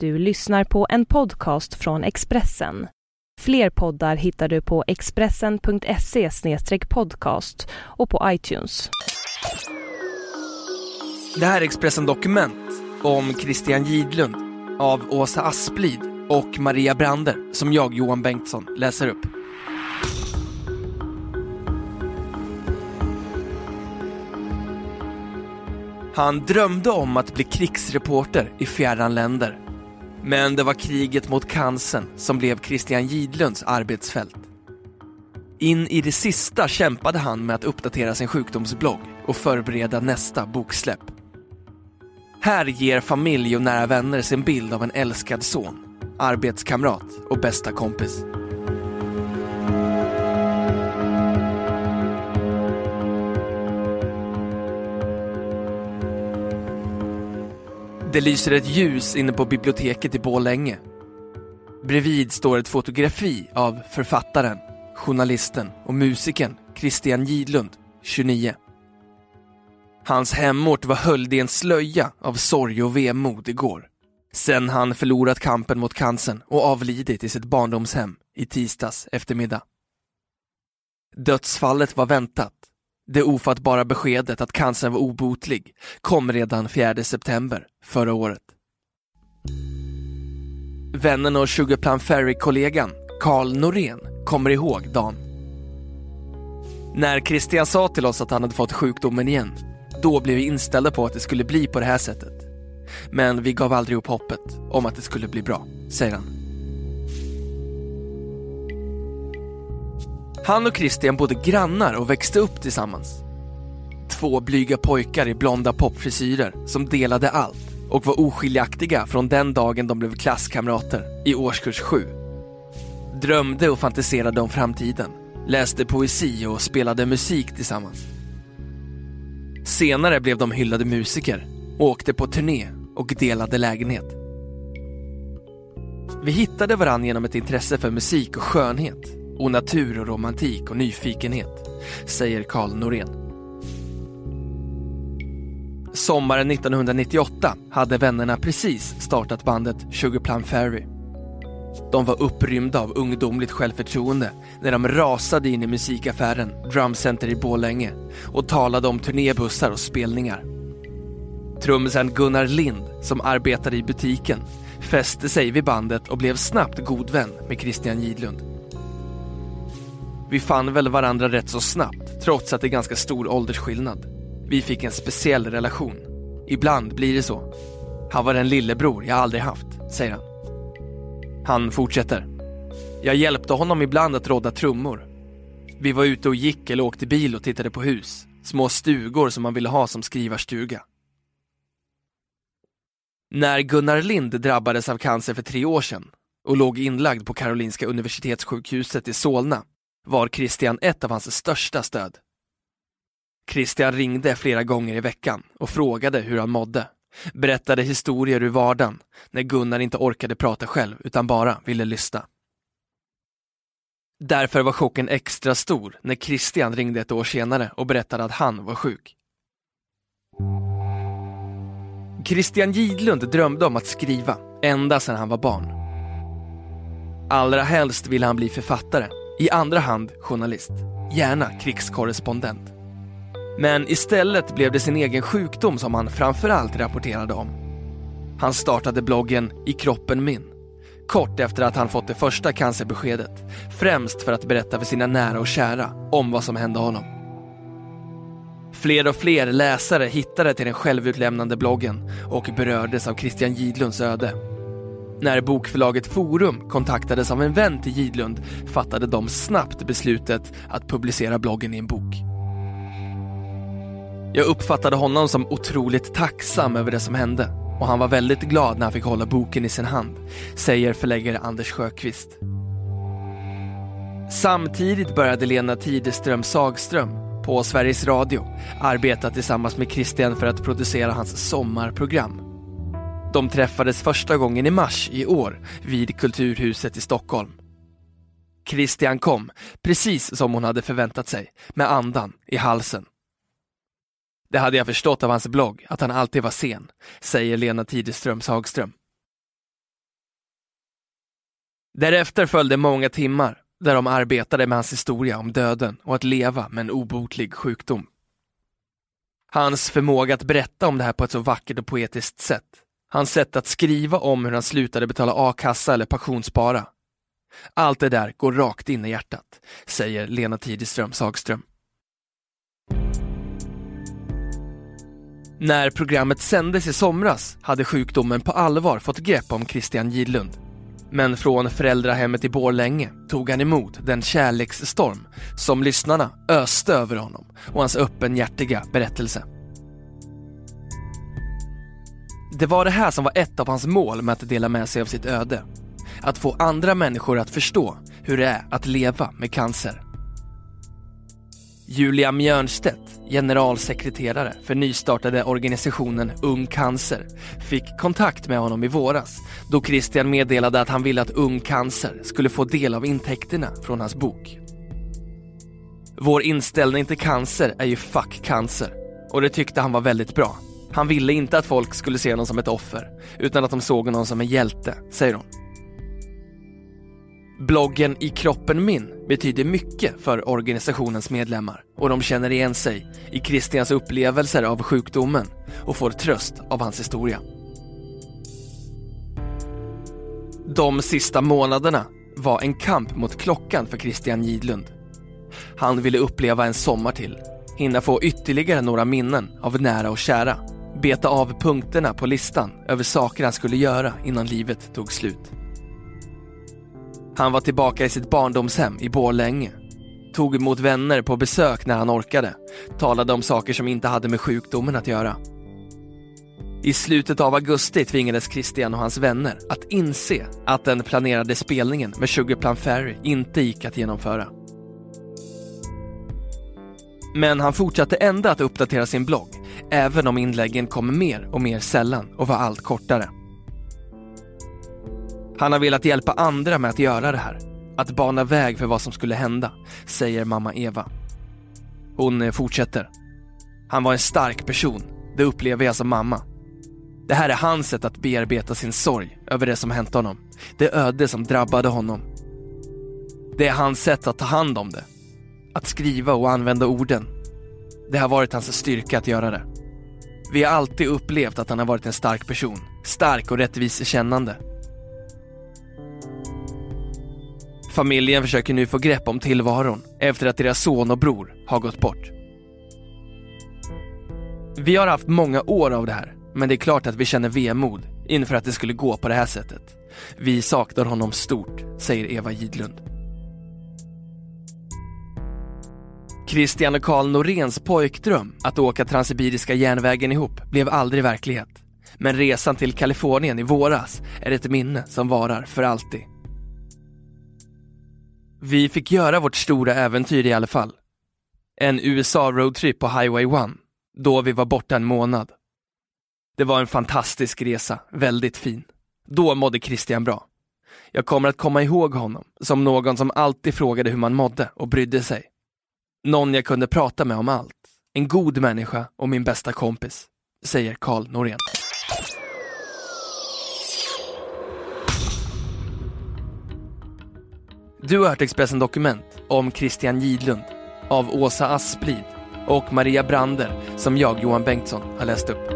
Du lyssnar på en podcast från Expressen. Fler poddar hittar du på expressen.se podcast och på iTunes. Det här är Expressen Dokument om Christian Gidlund av Åsa Asplid och Maria Brander som jag, Johan Bengtsson, läser upp. Han drömde om att bli krigsreporter i fjärran länder. Men det var kriget mot cancern som blev Christian Gidlunds arbetsfält. In i det sista kämpade han med att uppdatera sin sjukdomsblogg och förbereda nästa boksläpp. Här ger familj och nära vänner sin bild av en älskad son, arbetskamrat och bästa kompis. Det lyser ett ljus inne på biblioteket i Borlänge. Bredvid står ett fotografi av författaren, journalisten och musikern Christian Gidlund, 29. Hans hemort var höljd i en slöja av sorg och vemod igår. Sen han förlorat kampen mot cancern och avlidit i sitt barndomshem i tisdags eftermiddag. Dödsfallet var väntat. Det ofattbara beskedet att cancern var obotlig kom redan 4 september förra året. Vännen och Sugarplum Ferry-kollegan Carl Norén kommer ihåg dagen. När Christian sa till oss att han hade fått sjukdomen igen, då blev vi inställda på att det skulle bli på det här sättet. Men vi gav aldrig upp hoppet om att det skulle bli bra, säger han. Han och Christian bodde grannar och växte upp tillsammans. Två blyga pojkar i blonda popfrisyrer som delade allt och var oskiljaktiga från den dagen de blev klasskamrater i årskurs 7. Drömde och fantiserade om framtiden, läste poesi och spelade musik tillsammans. Senare blev de hyllade musiker, åkte på turné och delade lägenhet. Vi hittade varandra genom ett intresse för musik och skönhet och natur och romantik och nyfikenhet, säger Carl Norén. Sommaren 1998 hade vännerna precis startat bandet Sugarplum Fairy. De var upprymda av ungdomligt självförtroende när de rasade in i musikaffären Drumcenter i Borlänge och talade om turnébussar och spelningar. Trummisen Gunnar Lind, som arbetade i butiken, fäste sig vid bandet och blev snabbt god vän med Christian Gidlund. Vi fann väl varandra rätt så snabbt, trots att det är ganska stor åldersskillnad. Vi fick en speciell relation. Ibland blir det så. Han var den lillebror jag aldrig haft, säger han. Han fortsätter. Jag hjälpte honom ibland att rodda trummor. Vi var ute och gick eller åkte bil och tittade på hus. Små stugor som man ville ha som skrivarstuga. När Gunnar Lind drabbades av cancer för tre år sedan och låg inlagd på Karolinska Universitetssjukhuset i Solna var Christian ett av hans största stöd. Christian ringde flera gånger i veckan och frågade hur han mådde. Berättade historier ur vardagen när Gunnar inte orkade prata själv utan bara ville lyssna. Därför var chocken extra stor när Christian ringde ett år senare och berättade att han var sjuk. Christian Gidlund drömde om att skriva ända sedan han var barn. Allra helst ville han bli författare, i andra hand journalist, gärna krigskorrespondent. Men istället blev det sin egen sjukdom som han framförallt rapporterade om. Han startade bloggen I kroppen min, kort efter att han fått det första cancerbeskedet, främst för att berätta för sina nära och kära om vad som hände honom. Fler och fler läsare hittade till den självutlämnande bloggen och berördes av Christian Gidlunds öde. När bokförlaget Forum kontaktades av en vän till Gidlund fattade de snabbt beslutet att publicera bloggen i en bok. Jag uppfattade honom som otroligt tacksam över det som hände och han var väldigt glad när han fick hålla boken i sin hand, säger förläggare Anders Sjöqvist. Samtidigt började Lena Tideström Sagström på Sveriges Radio arbeta tillsammans med Christian för att producera hans sommarprogram. De träffades första gången i mars i år vid Kulturhuset i Stockholm. Christian kom, precis som hon hade förväntat sig, med andan i halsen. Det hade jag förstått av hans blogg, att han alltid var sen, säger Lena Tideström Hagström. Därefter följde många timmar där de arbetade med hans historia om döden och att leva med en obotlig sjukdom. Hans förmåga att berätta om det här på ett så vackert och poetiskt sätt. Hans sätt att skriva om hur han slutade betala a-kassa eller pensionsspara. Allt det där går rakt in i hjärtat, säger Lena Tideström Sagström. När programmet sändes i somras hade sjukdomen på allvar fått grepp om Christian Gidlund. Men från föräldrahemmet i Borlänge tog han emot den kärleksstorm som lyssnarna öste över honom och hans öppenhjärtiga berättelse. Det var det här som var ett av hans mål med att dela med sig av sitt öde. Att få andra människor att förstå hur det är att leva med cancer. Julia Mjörnstedt, generalsekreterare för nystartade organisationen Ung Cancer, fick kontakt med honom i våras då Christian meddelade att han ville att Ung Cancer skulle få del av intäkterna från hans bok. Vår inställning till cancer är ju fuck cancer och det tyckte han var väldigt bra. Han ville inte att folk skulle se honom som ett offer utan att de såg honom som en hjälte, säger hon. Bloggen I kroppen min betyder mycket för organisationens medlemmar och de känner igen sig i Christians upplevelser av sjukdomen och får tröst av hans historia. De sista månaderna var en kamp mot klockan för Christian Gidlund. Han ville uppleva en sommar till, hinna få ytterligare några minnen av nära och kära, beta av punkterna på listan över saker han skulle göra innan livet tog slut. Han var tillbaka i sitt barndomshem i Borlänge. Tog emot vänner på besök när han orkade. Talade om saker som inte hade med sjukdomen att göra. I slutet av augusti tvingades Christian och hans vänner att inse att den planerade spelningen med Sugarplum Fairy inte gick att genomföra. Men han fortsatte ändå att uppdatera sin blogg, även om inläggen kom mer och mer sällan och var allt kortare. Han har velat hjälpa andra med att göra det här. Att bana väg för vad som skulle hända, säger mamma Eva. Hon eh, fortsätter. Han var en stark person, det upplever jag som mamma. Det här är hans sätt att bearbeta sin sorg över det som hänt honom. Det öde som drabbade honom. Det är hans sätt att ta hand om det. Att skriva och använda orden. Det har varit hans styrka att göra det. Vi har alltid upplevt att han har varit en stark person. Stark och rättvis kännande. Familjen försöker nu få grepp om tillvaron efter att deras son och bror har gått bort. Vi har haft många år av det här, men det är klart att vi känner vemod inför att det skulle gå på det här sättet. Vi saknar honom stort, säger Eva Gidlund. Christian och Karl Noréns pojkdröm att åka Transsibiriska järnvägen ihop blev aldrig verklighet. Men resan till Kalifornien i våras är ett minne som varar för alltid. Vi fick göra vårt stora äventyr i alla fall. En USA-roadtrip på Highway 1, då vi var borta en månad. Det var en fantastisk resa, väldigt fin. Då mådde Christian bra. Jag kommer att komma ihåg honom som någon som alltid frågade hur man mådde och brydde sig. Någon jag kunde prata med om allt. En god människa och min bästa kompis, säger Karl Norén. Du har hört Expressen Dokument om Christian Gidlund av Åsa Asplid och Maria Brander som jag, Johan Bengtsson, har läst upp.